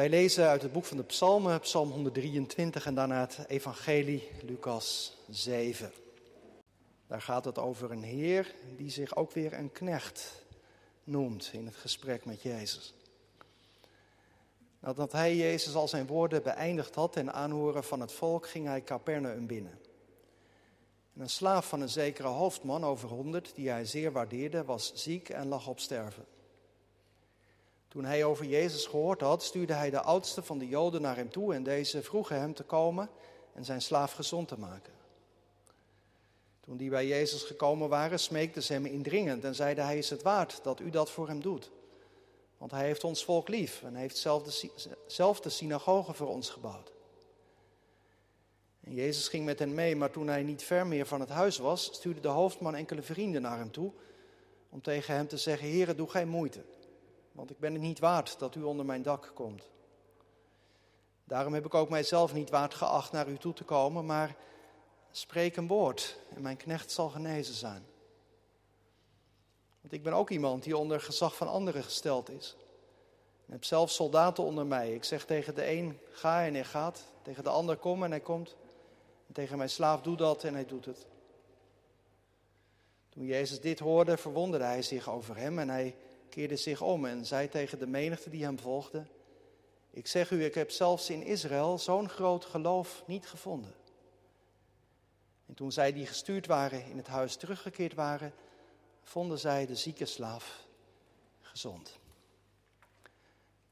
Wij lezen uit het boek van de Psalmen, Psalm 123 en daarna het Evangelie, Lucas 7. Daar gaat het over een Heer die zich ook weer een knecht noemt in het gesprek met Jezus. Nadat hij Jezus al zijn woorden beëindigd had en aanhoren van het volk, ging hij Capernaum binnen. En een slaaf van een zekere hoofdman over honderd, die hij zeer waardeerde, was ziek en lag op sterven. Toen hij over Jezus gehoord had, stuurde hij de oudste van de Joden naar hem toe en deze vroegen hem te komen en zijn slaaf gezond te maken. Toen die bij Jezus gekomen waren, smeekten ze hem indringend en zeiden: Hij is het waard dat u dat voor hem doet. Want hij heeft ons volk lief en heeft zelf de, zelf synagoge voor ons gebouwd. En Jezus ging met hen mee, maar toen hij niet ver meer van het huis was, stuurde de hoofdman enkele vrienden naar hem toe om tegen hem te zeggen: Heere, doe geen moeite, want ik ben het niet waard dat u onder mijn dak komt. Daarom heb ik ook mijzelf niet waard geacht naar u toe te komen, maar spreek een woord en mijn knecht zal genezen zijn. Want ik ben ook iemand die onder gezag van anderen gesteld is. Ik heb zelf soldaten onder mij. Ik zeg tegen de een, ga en hij gaat. Tegen de ander, kom en hij komt. En tegen mijn slaaf, doe dat en hij doet het. Toen Jezus dit hoorde, verwonderde hij zich over hem en hij keerde zich om en zei tegen de menigte die hem volgde: Ik zeg u, ik heb zelfs in Israël zo'n groot geloof niet gevonden. En toen zij die gestuurd waren in het huis teruggekeerd waren, vonden zij de zieke slaaf gezond.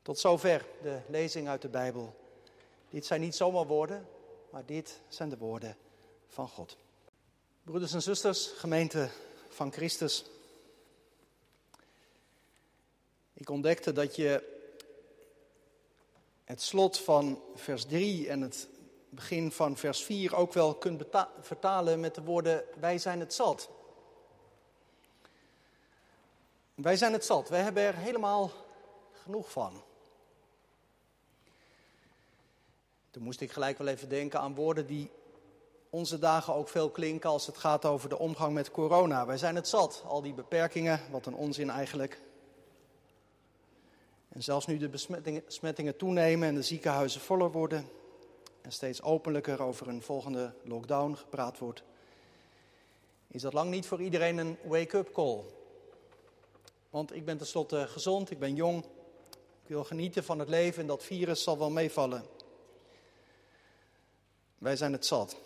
Tot zover de lezing uit de Bijbel. Dit zijn niet zomaar woorden, maar dit zijn de woorden van God. Broeders en zusters, gemeente van Christus. Ik ontdekte dat je het slot van vers 3 en het begin van vers 4 ook wel kunt vertalen met de woorden: Wij zijn het zat. Wij zijn het zat. Wij hebben er helemaal genoeg van. Toen moest ik gelijk wel even denken aan woorden die onze dagen ook veel klinken als het gaat over de omgang met corona. Wij zijn het zat, al die beperkingen, wat een onzin eigenlijk. En zelfs nu de besmettingen toenemen en de ziekenhuizen voller worden en steeds openlijker over een volgende lockdown gepraat wordt, is dat lang niet voor iedereen een wake-up call. Want ik ben tenslotte gezond, ik ben jong, ik wil genieten van het leven en dat virus zal wel meevallen. Wij zijn het zat.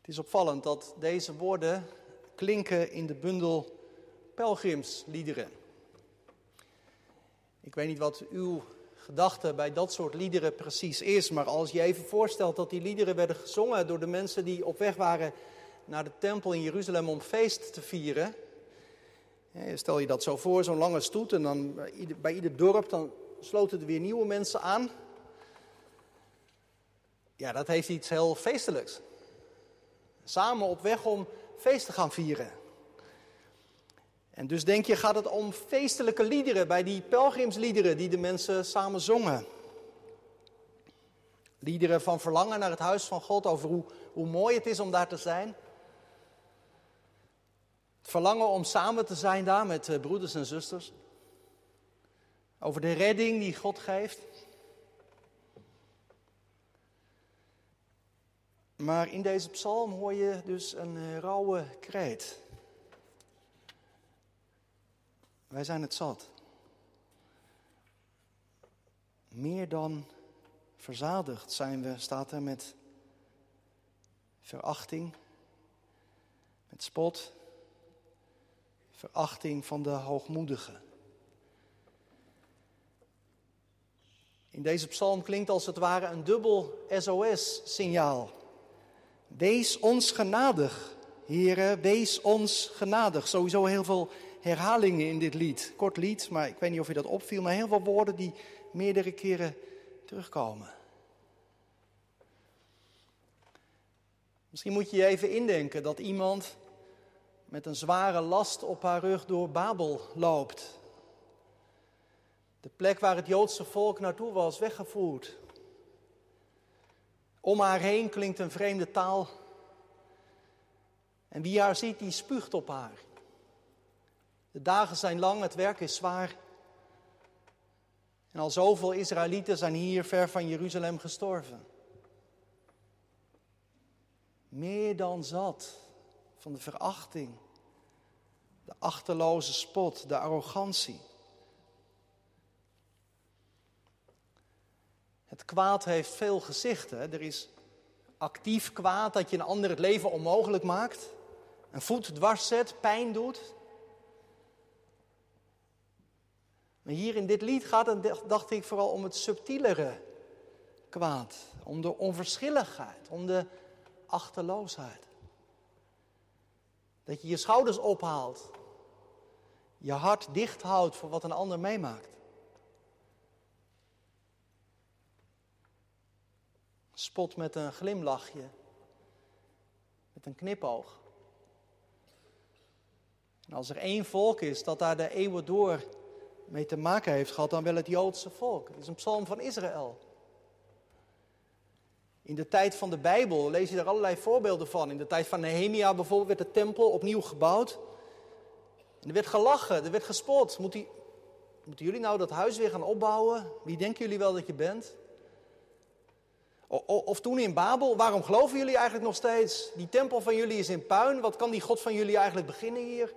Het is opvallend dat deze woorden klinken in de bundel pelgrimsliederen. Ik weet niet wat uw gedachte bij dat soort liederen precies is, maar als je even voorstelt dat die liederen werden gezongen door de mensen die op weg waren naar de tempel in Jeruzalem om feest te vieren. Stel je dat zo voor, zo'n lange stoet en dan bij ieder, dorp dan sloten er weer nieuwe mensen aan. Ja, dat heeft iets heel feestelijks. Samen op weg om feest te gaan vieren. En dus denk je, gaat het om feestelijke liederen, bij die pelgrimsliederen die de mensen samen zongen. Liederen van verlangen naar het huis van God, over hoe, hoe mooi het is om daar te zijn. Het verlangen om samen te zijn daar met eh, broeders en zusters. Over de redding die God geeft. Maar in deze psalm hoor je dus een eh, rauwe kreet. Wij zijn het zat. Meer dan verzadigd zijn we, staat er met verachting, met spot, verachting van de hoogmoedigen. In deze psalm klinkt als het ware een dubbel SOS-signaal. Wees ons genadig, heren, wees ons genadig. Sowieso heel veel herhalingen in dit lied. Kort lied, maar ik weet niet of je dat opviel, maar heel veel woorden die meerdere keren terugkomen. Misschien moet je je even indenken dat iemand met een zware last op haar rug door Babel loopt. De plek waar het Joodse volk naartoe was weggevoerd. Om haar heen klinkt een vreemde taal. En wie haar ziet, die spuugt op haar. De dagen zijn lang, het werk is zwaar. En al zoveel Israëlieten zijn hier ver van Jeruzalem gestorven. Meer dan zat van de verachting, de achterloze spot, de arrogantie. Het kwaad heeft veel gezichten. Er is actief kwaad dat je een ander het leven onmogelijk maakt, een voet dwars zet, pijn doet. Maar hier in dit lied gaat het, dacht ik, vooral om het subtielere kwaad. Om de onverschilligheid, om de achterloosheid. Dat je je schouders ophaalt. Je hart dicht houdt voor wat een ander meemaakt. Spot met een glimlachje. Met een knipoog. En als er één volk is dat daar de eeuwen door mee te maken heeft gehad, dan wel het Joodse volk. Het is een psalm van Israël. In de tijd van de Bijbel lees je er allerlei voorbeelden van. In de tijd van Nehemia bijvoorbeeld werd de tempel opnieuw gebouwd. Er werd gelachen, er werd gespot. Moet moeten jullie nou dat huis weer gaan opbouwen? Wie denken jullie wel dat je bent? Of toen in Babel, waarom geloven jullie eigenlijk nog steeds? Die tempel van jullie is in puin, wat kan die God van jullie eigenlijk beginnen hier?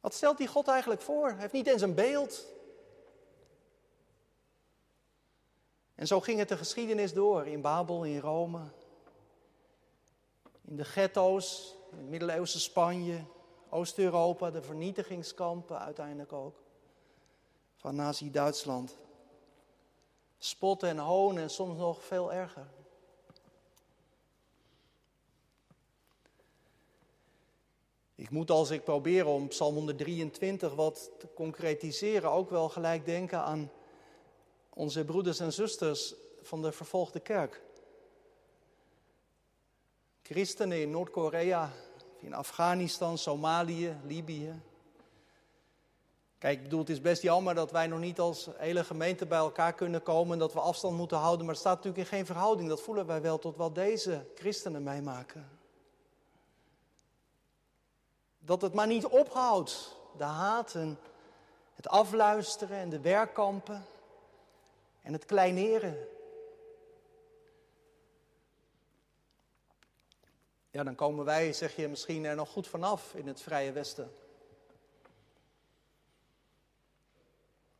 Wat stelt die God eigenlijk voor? Hij heeft niet eens een beeld. En zo ging het de geschiedenis door in Babel, in Rome, in de ghetto's, in het middeleeuwse Spanje, Oost-Europa, de vernietigingskampen uiteindelijk ook, van Nazi-Duitsland. Spotten en honen en soms nog veel erger. Ik moet als ik probeer om Psalm 123 wat te concretiseren, ook wel gelijk denken aan onze broeders en zusters van de vervolgde kerk. Christenen in Noord-Korea, in Afghanistan, Somalië, Libië. Kijk, ik bedoel, het is best jammer dat wij nog niet als hele gemeente bij elkaar kunnen komen en dat we afstand moeten houden, maar het staat natuurlijk in geen verhouding. Dat voelen wij wel tot wat deze christenen meemaken. Dat het maar niet ophoudt, de haat en het afluisteren en de werkkampen en het kleineren. Ja, dan komen wij, zeg je misschien, er nog goed vanaf in het Vrije Westen.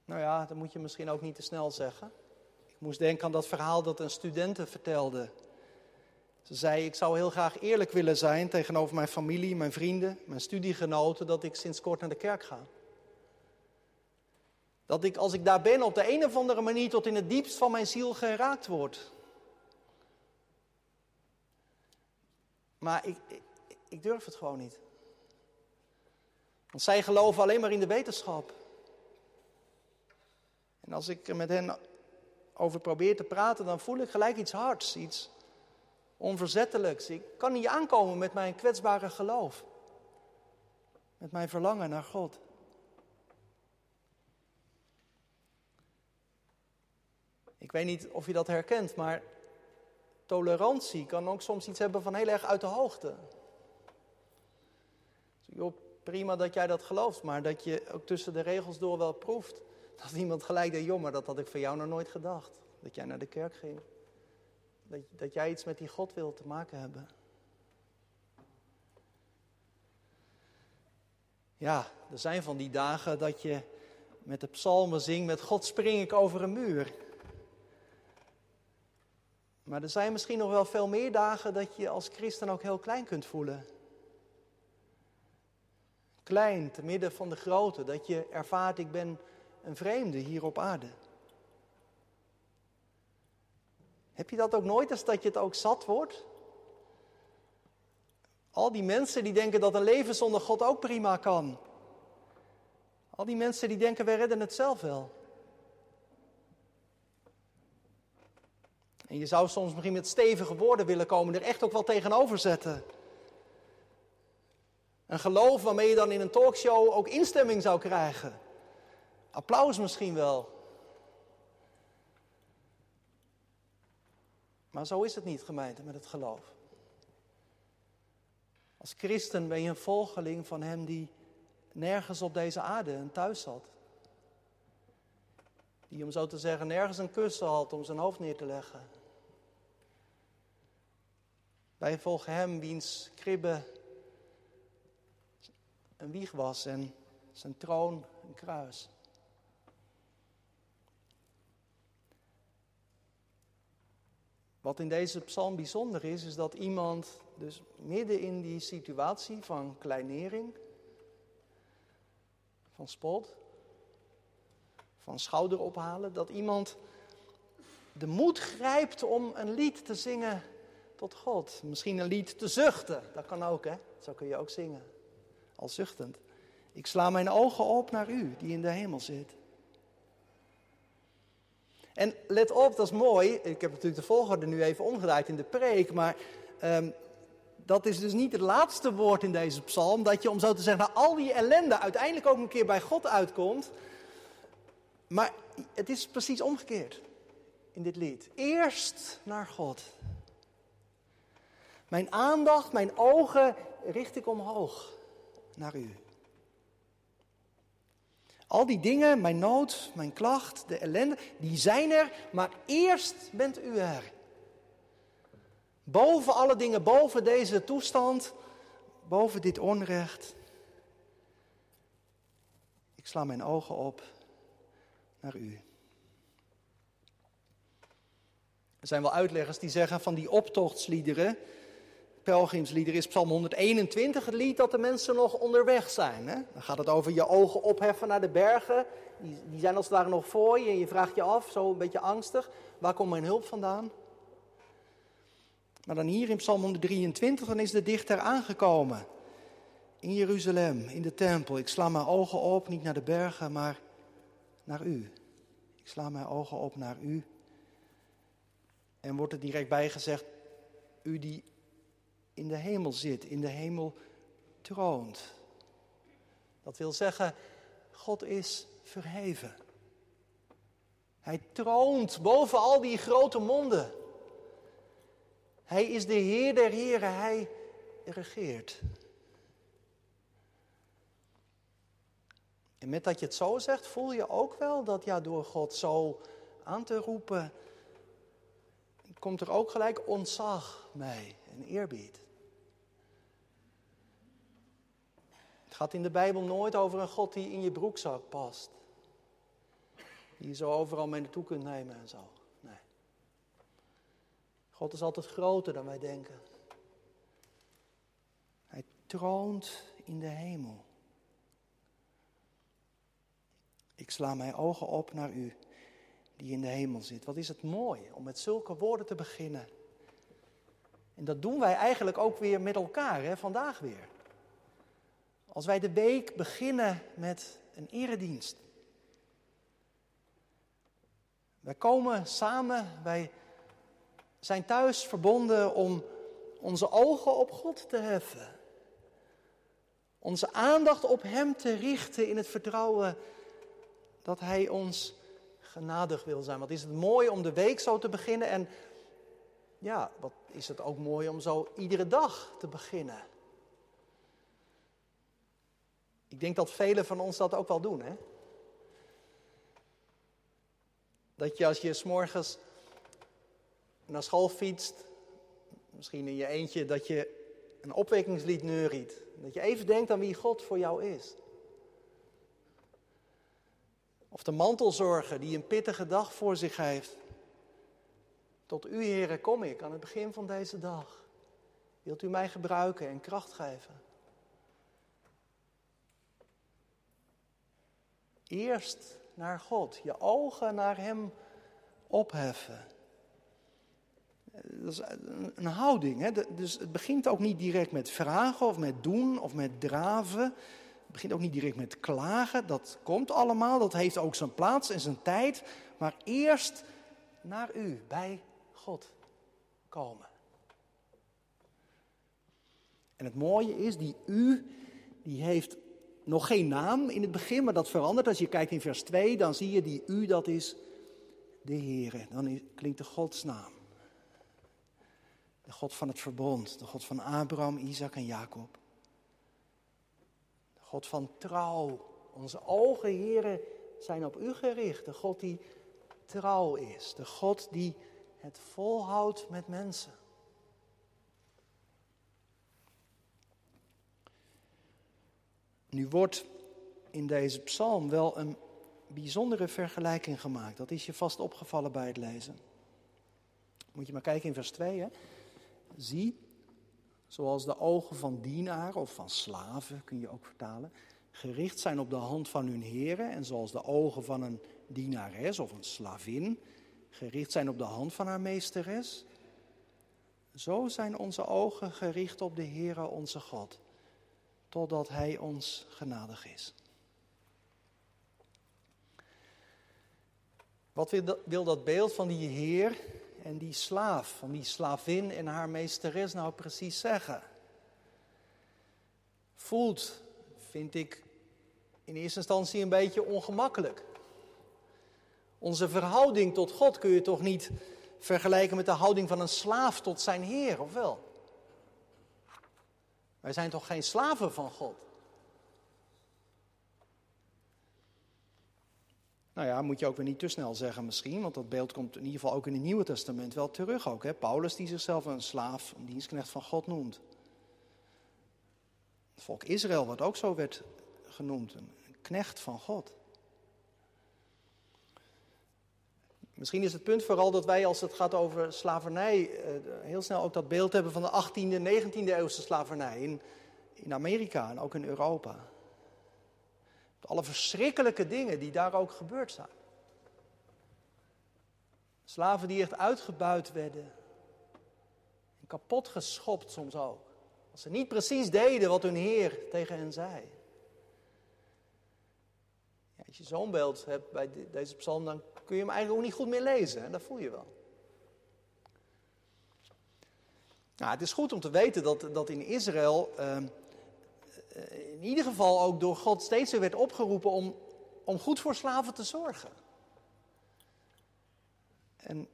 Nou ja, dat moet je misschien ook niet te snel zeggen. Ik moest denken aan dat verhaal dat een studenten vertelde. Ze zei, ik zou heel graag eerlijk willen zijn tegenover mijn familie, mijn vrienden, mijn studiegenoten, dat ik sinds kort naar de kerk ga. Dat ik als ik daar ben op de een of andere manier tot in het diepst van mijn ziel geraakt word. Maar ik, ik, ik durf het gewoon niet. Want zij geloven alleen maar in de wetenschap. En als ik met hen over probeer te praten, dan voel ik gelijk iets hards, iets onverzettelijks. Ik kan niet aankomen met mijn kwetsbare geloof. Met mijn verlangen naar God. Ik weet niet of je dat herkent, maar tolerantie kan ook soms iets hebben van heel erg uit de hoogte. Joh, prima dat jij dat gelooft, maar dat je ook tussen de regels door wel proeft dat iemand gelijk denkt, joh, maar dat had ik van jou nog nooit gedacht. Dat jij naar de kerk ging. Dat, dat jij iets met die God wil te maken hebben. Ja, er zijn van die dagen dat je met de psalmen zingt, met God spring ik over een muur. Maar er zijn misschien nog wel veel meer dagen dat je als christen ook heel klein kunt voelen. Klein, te midden van de grote, dat je ervaart, ik ben een vreemde hier op aarde. Heb je dat ook nooit als dat je het ook zat wordt? Al die mensen die denken dat een leven zonder God ook prima kan. Al die mensen die denken, wij redden het zelf wel. En je zou soms misschien met stevige woorden willen komen, er echt ook wel tegenover zetten. Een geloof waarmee je dan in een talkshow ook instemming zou krijgen. Applaus misschien wel. Maar zo is het niet, gemeente, met het geloof. Als christen ben je een volgeling van Hem die nergens op deze aarde een thuis had. Die om zo te zeggen nergens een kussen had om zijn hoofd neer te leggen. Wij volgen hem wiens kribbe een wieg was en zijn troon een kruis. Wat in deze psalm bijzonder is, is dat iemand dus midden in die situatie van kleinering, van spot, van schouder ophalen, dat iemand de moed grijpt om een lied te zingen tot God. Misschien een lied te zuchten, dat kan ook hè, zo kun je ook zingen, al zuchtend. Ik sla mijn ogen op naar u, die in de hemel zit. En let op, dat is mooi. Ik heb natuurlijk de volgorde nu even omgedraaid in de preek. Maar um, dat is dus niet het laatste woord in deze psalm. Dat je, om zo te zeggen, naar al die ellende uiteindelijk ook een keer bij God uitkomt. Maar het is precies omgekeerd in dit lied. Eerst naar God. Mijn aandacht, mijn ogen richt ik omhoog naar u. Al die dingen, mijn nood, mijn klacht, de ellende, die zijn er, maar eerst bent u er. Boven alle dingen, boven deze toestand, boven dit onrecht. Ik sla mijn ogen op naar u. Er zijn wel uitleggers die zeggen van die optochtsliederen, pelgrimslieder is Psalm 121 het lied dat de mensen nog onderweg zijn. Hè? Dan gaat het over je ogen opheffen naar de bergen. Die, die zijn als het ware nog voor je en je vraagt je af, zo een beetje angstig, waar komt mijn hulp vandaan? Maar dan hier in Psalm 123, dan is de dichter aangekomen. In Jeruzalem, in de tempel. Ik sla mijn ogen op, niet naar de bergen, maar naar u. Ik sla mijn ogen op naar u. En wordt er direct bijgezegd, u die in de hemel zit, in de hemel troont. Dat wil zeggen, God is verheven. Hij troont boven al die grote monden. Hij is de Heer der Heren, Hij regeert. En met dat je het zo zegt, voel je ook wel dat ja, door God zo aan te roepen, komt er ook gelijk ontzag mee eerbied. Het gaat in de Bijbel nooit over een God die in je broekzak past. Die je zo overal mee naartoe kunt nemen en zo. Nee. God is altijd groter dan wij denken. Hij troont in de hemel. Ik sla mijn ogen op naar u die in de hemel zit. Wat is het mooi om met zulke woorden te beginnen. En dat doen wij eigenlijk ook weer met elkaar, hè, vandaag weer. Als wij de week beginnen met een eredienst. Wij komen samen, wij zijn thuis verbonden om onze ogen op God te heffen. Onze aandacht op Hem te richten in het vertrouwen dat Hij ons genadig wil zijn. Wat is het mooi om de week zo te beginnen en ja, wat is het ook mooi om zo iedere dag te beginnen. Ik denk dat velen van ons dat ook wel doen, hè? Dat je als je s'morgens naar school fietst, misschien in je eentje, dat je een opwekkingslied neuriet. Dat je even denkt aan wie God voor jou is. Of de mantelzorger die een pittige dag voor zich heeft. Tot u, heren, kom ik aan het begin van deze dag. Wilt u mij gebruiken en kracht geven? Eerst naar God, je ogen naar Hem opheffen. Dat is een houding. Hè? Dus het begint ook niet direct met vragen of met doen of met draven. Het begint ook niet direct met klagen. Dat komt allemaal, dat heeft ook zijn plaats en zijn tijd. Maar eerst naar u, bij God komen. En het mooie is, die u, die heeft nog geen naam in het begin, maar dat verandert. Als je kijkt in vers 2, dan zie je die u, dat is de Heere. Dan klinkt de Godsnaam. De God van het verbond, de God van Abraham, Isaac en Jacob. De God van trouw. Onze ogen, Heere, zijn op u gericht. De God die trouw is. De God die het volhoudt met mensen. Nu wordt in deze psalm wel een bijzondere vergelijking gemaakt. Dat is je vast opgevallen bij het lezen. Moet je maar kijken in vers 2. Hè? Zie, zoals de ogen van dienaar of van slaven, kun je ook vertalen, gericht zijn op de hand van hun heren. En zoals de ogen van een dienares of een slavin gericht zijn op de hand van haar meesteres. Zo zijn onze ogen gericht op de Heere onze God, totdat Hij ons genadig is. Wat wil dat beeld van die Heer en die slaaf, van die slavin en haar meesteres nou precies zeggen? Voelt, vind ik in eerste instantie een beetje ongemakkelijk. Onze verhouding tot God kun je toch niet vergelijken met de houding van een slaaf tot zijn Heer, of wel? Wij zijn toch geen slaven van God? Nou ja, moet je ook weer niet te snel zeggen misschien, want dat beeld komt in ieder geval ook in het Nieuwe Testament wel terug. Ook, hè? Paulus die zichzelf een slaaf, een dienstknecht van God noemt. Het volk Israël, wat ook zo werd genoemd, een knecht van God. Misschien is het punt vooral dat wij, als het gaat over slavernij, eh, heel snel ook dat beeld hebben van de 18e, 19e eeuwse slavernij in, in Amerika en ook in Europa. Alle verschrikkelijke dingen die daar ook gebeurd zijn. Slaven die echt uitgebuit werden. En kapot geschopt soms ook. Als ze niet precies deden wat hun Heer tegen hen zei. Als je zo'n beeld hebt bij deze psalm, dan kun je hem eigenlijk ook niet goed meer lezen. Hè? Dat voel je wel. Nou, het is goed om te weten dat, dat in Israël ehm, eh, in ieder geval ook door God steeds weer werd opgeroepen om, om goed voor slaven te zorgen. En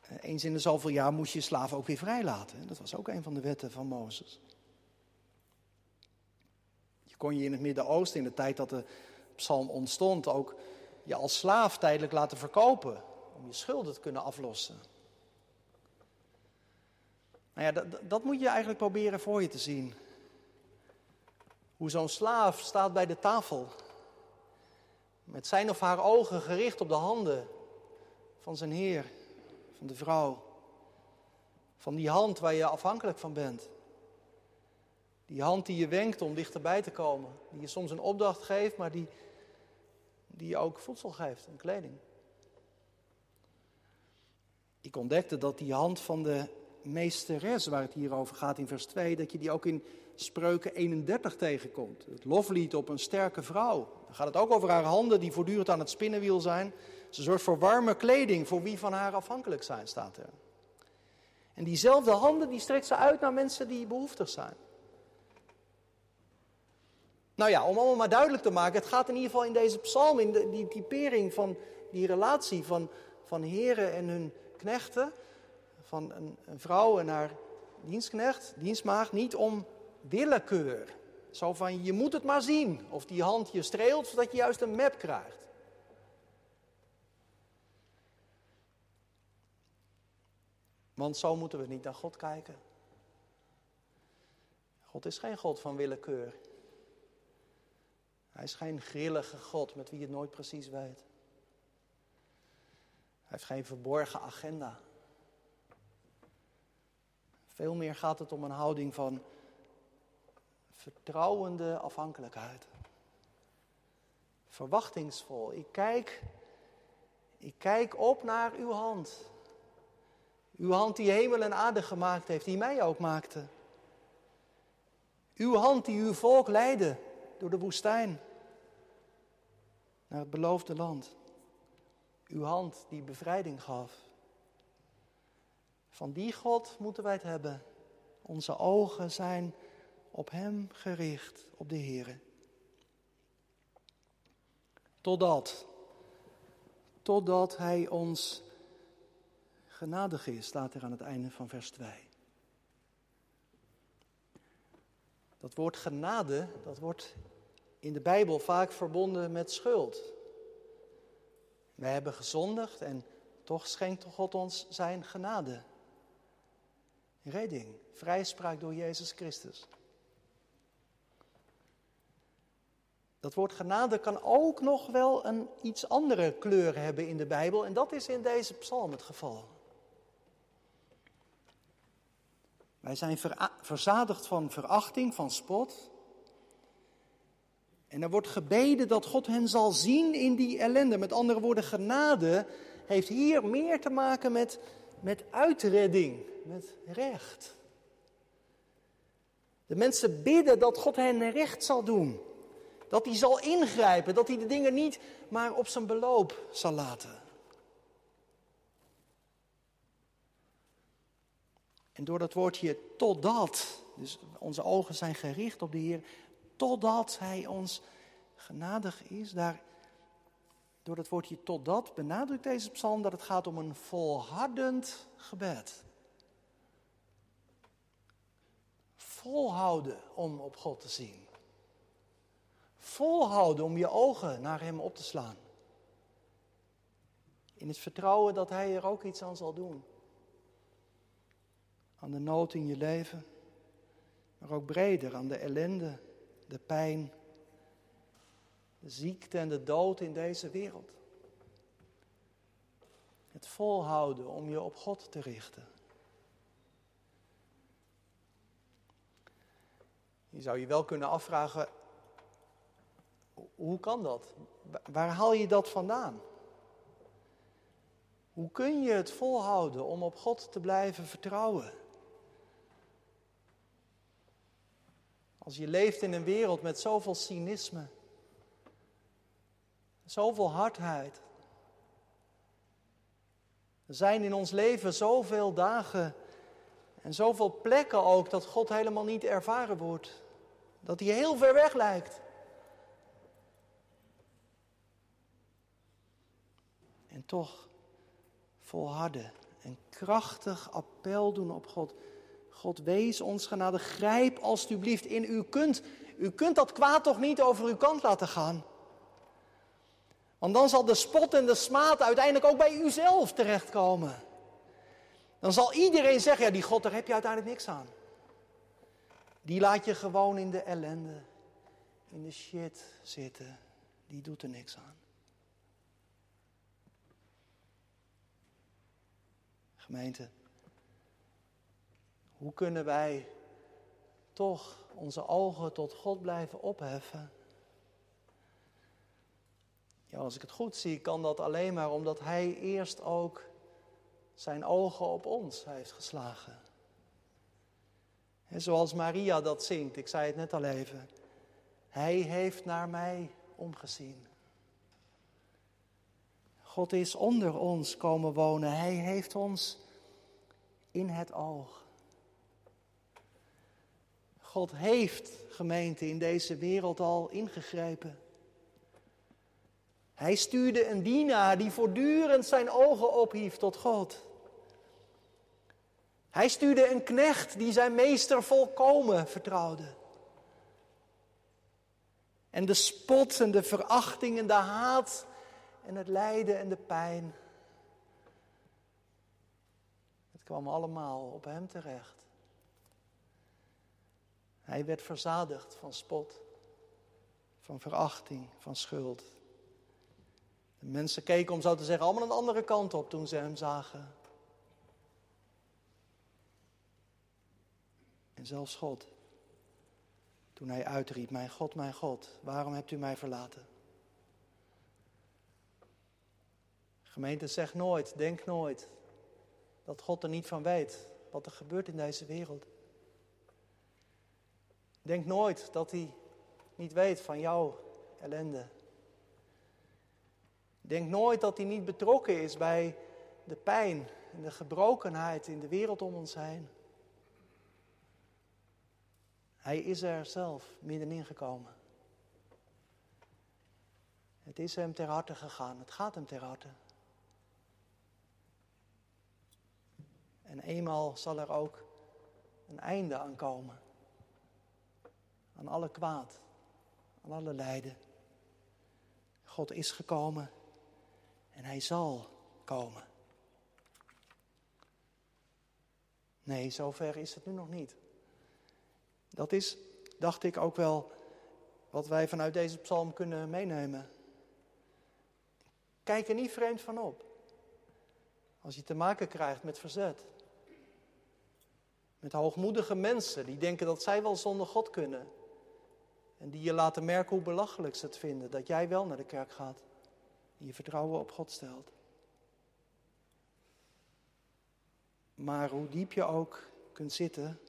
eh, eens in de zoveel jaar moest je slaven ook weer vrijlaten. Dat was ook een van de wetten van Mozes. Je kon je in het Midden-Oosten, in de tijd dat de psalm ontstond, ook je als slaaf tijdelijk laten verkopen. Om je schulden te kunnen aflossen. Nou ja, dat, dat moet je eigenlijk proberen voor je te zien. Hoe zo'n slaaf staat bij de tafel. Met zijn of haar ogen gericht op de handen van zijn heer, van de vrouw. Van die hand waar je afhankelijk van bent. Die hand die je wenkt om dichterbij te komen. Die je soms een opdracht geeft, maar die, die ook voedsel geeft en kleding. Ik ontdekte dat die hand van de meesteres, waar het hier over gaat in vers 2, dat je die ook in Spreuken 31 tegenkomt. Het loflied op een sterke vrouw. Dan gaat het ook over haar handen die voortdurend aan het spinnenwiel zijn. Ze zorgt voor warme kleding voor wie van haar afhankelijk zijn, staat er. En diezelfde handen die strekt ze uit naar mensen die behoeftig zijn. Nou ja, om allemaal maar duidelijk te maken, het gaat in ieder geval in deze psalm, in de, die typering van die relatie van, van heren en hun knechten, van een, een vrouw en haar dienstknecht, dienstmaag, niet om willekeur. Zo van, je moet het maar zien. Of die hand je streelt, zodat je juist een map krijgt. Want zo moeten we niet naar God kijken. God is geen God van willekeur. Hij is geen grillige God met wie je het nooit precies weet. Hij heeft geen verborgen agenda. Veel meer gaat het om een houding van vertrouwende afhankelijkheid. Verwachtingsvol. Ik kijk, ik kijk op naar uw hand. Uw hand die hemel en aarde gemaakt heeft, die mij ook maakte. Uw hand die uw volk leidde door de woestijn naar het beloofde land. Uw hand die bevrijding gaf. Van die God moeten wij het hebben. Onze ogen zijn op Hem gericht, op de Heer. Totdat, totdat Hij ons genadig is, staat er aan het einde van vers 2. Dat woord genade, dat wordt in de Bijbel vaak verbonden met schuld. Wij hebben gezondigd en toch schenkt God ons zijn genade. Redding, vrijspraak door Jezus Christus. Dat woord genade kan ook nog wel een iets andere kleur hebben in de Bijbel en dat is in deze psalm het geval. Wij zijn verzadigd van verachting, van spot. En er wordt gebeden dat God hen zal zien in die ellende. Met andere woorden, genade heeft hier meer te maken met, met uitredding, met recht. De mensen bidden dat God hen recht zal doen. Dat hij zal ingrijpen, dat hij de dingen niet maar op zijn beloop zal laten. En door dat woordje totdat, dus onze ogen zijn gericht op de Heer, totdat Hij ons genadig is, daar, door dat woordje totdat benadrukt deze psalm dat het gaat om een volhardend gebed. Volhouden om op God te zien. Volhouden om je ogen naar Hem op te slaan. In het vertrouwen dat Hij er ook iets aan zal doen aan de nood in je leven, maar ook breder aan de ellende, de pijn, de ziekte en de dood in deze wereld. Het volhouden om je op God te richten. Je zou je wel kunnen afvragen, hoe kan dat? Waar haal je dat vandaan? Hoe kun je het volhouden om op God te blijven vertrouwen? Als je leeft in een wereld met zoveel cynisme, zoveel hardheid. Er zijn in ons leven zoveel dagen en zoveel plekken ook dat God helemaal niet ervaren wordt. Dat hij heel ver weg lijkt. En toch volharden en krachtig appel doen op God. God wees ons genade, grijp alstublieft in. U kunt, u kunt dat kwaad toch niet over uw kant laten gaan. Want dan zal de spot en de smaad uiteindelijk ook bij uzelf terechtkomen. Dan zal iedereen zeggen, ja die God, daar heb je uiteindelijk niks aan. Die laat je gewoon in de ellende, in de shit zitten. Die doet er niks aan. Gemeente, hoe kunnen wij toch onze ogen tot God blijven opheffen? Ja, als ik het goed zie, kan dat alleen maar omdat Hij eerst ook zijn ogen op ons heeft geslagen. En zoals Maria dat zingt, ik zei het net al even. Hij heeft naar mij omgezien. God is onder ons komen wonen. Hij heeft ons in het oog. God heeft, gemeente, in deze wereld al ingegrepen. Hij stuurde een dienaar die voortdurend zijn ogen ophief tot God. Hij stuurde een knecht die zijn meester volkomen vertrouwde. En de spot en de verachting en de haat en het lijden en de pijn. Het kwam allemaal op hem terecht. Hij werd verzadigd van spot, van verachting, van schuld. De mensen keken, om zo te zeggen, allemaal een andere kant op toen ze hem zagen. En zelfs God, toen hij uitriep, mijn God, mijn God, waarom hebt u mij verlaten? Gemeente, zeg nooit, denk nooit dat God er niet van weet wat er gebeurt in deze wereld. Denk nooit dat hij niet weet van jouw ellende. Denk nooit dat hij niet betrokken is bij de pijn en de gebrokenheid in de wereld om ons heen. Hij is er zelf middenin gekomen. Het is hem ter harte gegaan. Het gaat hem ter harte. En eenmaal zal er ook een einde aan komen aan alle kwaad, aan alle lijden. God is gekomen En hij zal komen. Nee, zover is het nu nog niet. Dat is, dacht ik, ook wel wat wij vanuit deze psalm kunnen meenemen. Kijk er niet vreemd van op. Als je te maken krijgt met verzet. Met hoogmoedige mensen die denken dat zij wel zonder God kunnen. En die je laten merken hoe belachelijk ze het vinden dat jij wel naar de kerk gaat. Die je vertrouwen op God stelt. Maar hoe diep je ook kunt zitten,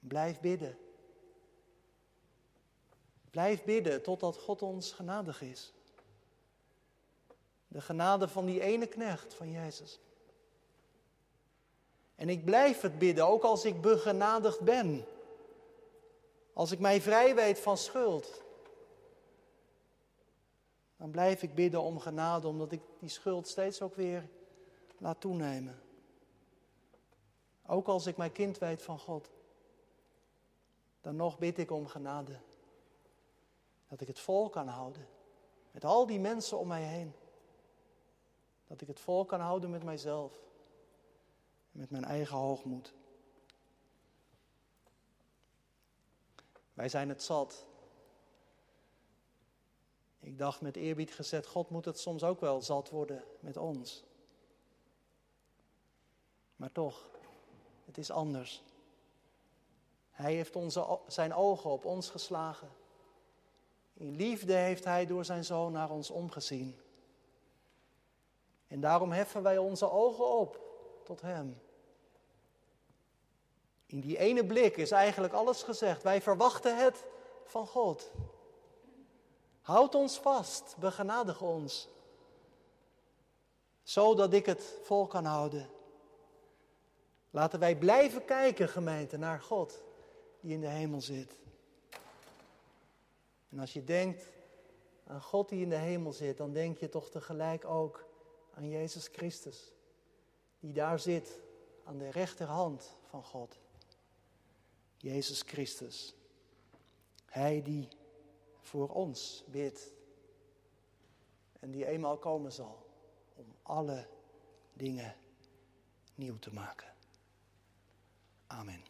blijf bidden. Blijf bidden totdat God ons genadig is. De genade van die ene knecht van Jezus. En ik blijf het bidden, ook als ik begenadigd ben. Als ik mij vrij weet van schuld. Dan blijf ik bidden om genade, omdat ik die schuld steeds ook weer laat toenemen. Ook als ik mijn kind weet van God. Dan nog bid ik om genade. Dat ik het vol kan houden. Met al die mensen om mij heen. Dat ik het vol kan houden met mijzelf. Met mijn eigen hoogmoed. Wij zijn het zat. Ik dacht met eerbied gezet, God moet het soms ook wel zat worden met ons. Maar toch, het is anders. Hij heeft onze, zijn ogen op ons geslagen. In liefde heeft Hij door zijn zoon naar ons omgezien. En daarom heffen wij onze ogen op tot Hem. In die ene blik is eigenlijk alles gezegd. Wij verwachten het van God. Houd ons vast, begenadig ons. Zodat ik het vol kan houden. Laten wij blijven kijken, gemeente, naar God die in de hemel zit. En als je denkt aan God die in de hemel zit, dan denk je toch tegelijk ook aan Jezus Christus, die daar zit aan de rechterhand van God. Jezus Christus, Hij die voor ons bidt en die eenmaal komen zal om alle dingen nieuw te maken. Amen.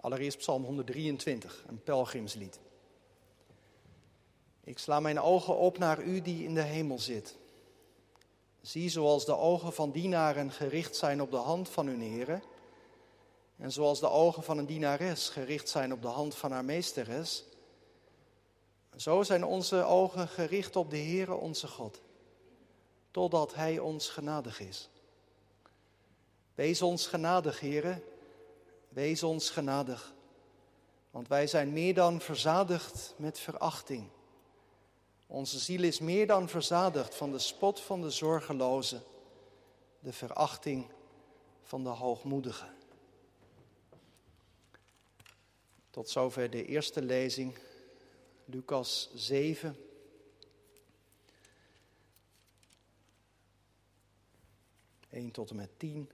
Allereerst Psalm 123, een pelgrimslied. Ik sla mijn ogen op naar u die in de hemel zit. Zie zoals de ogen van dienaren gericht zijn op de hand van hun heren, en zoals de ogen van een dienares gericht zijn op de hand van haar meesteres, zo zijn onze ogen gericht op de Heere onze God, totdat Hij ons genadig is. Wees ons genadig, Heere, wees ons genadig, want wij zijn meer dan verzadigd met verachting. Onze ziel is meer dan verzadigd van de spot van de zorgeloze, de verachting van de hoogmoedige. Tot zover de eerste lezing, Lucas 7. Eén tot en met 10.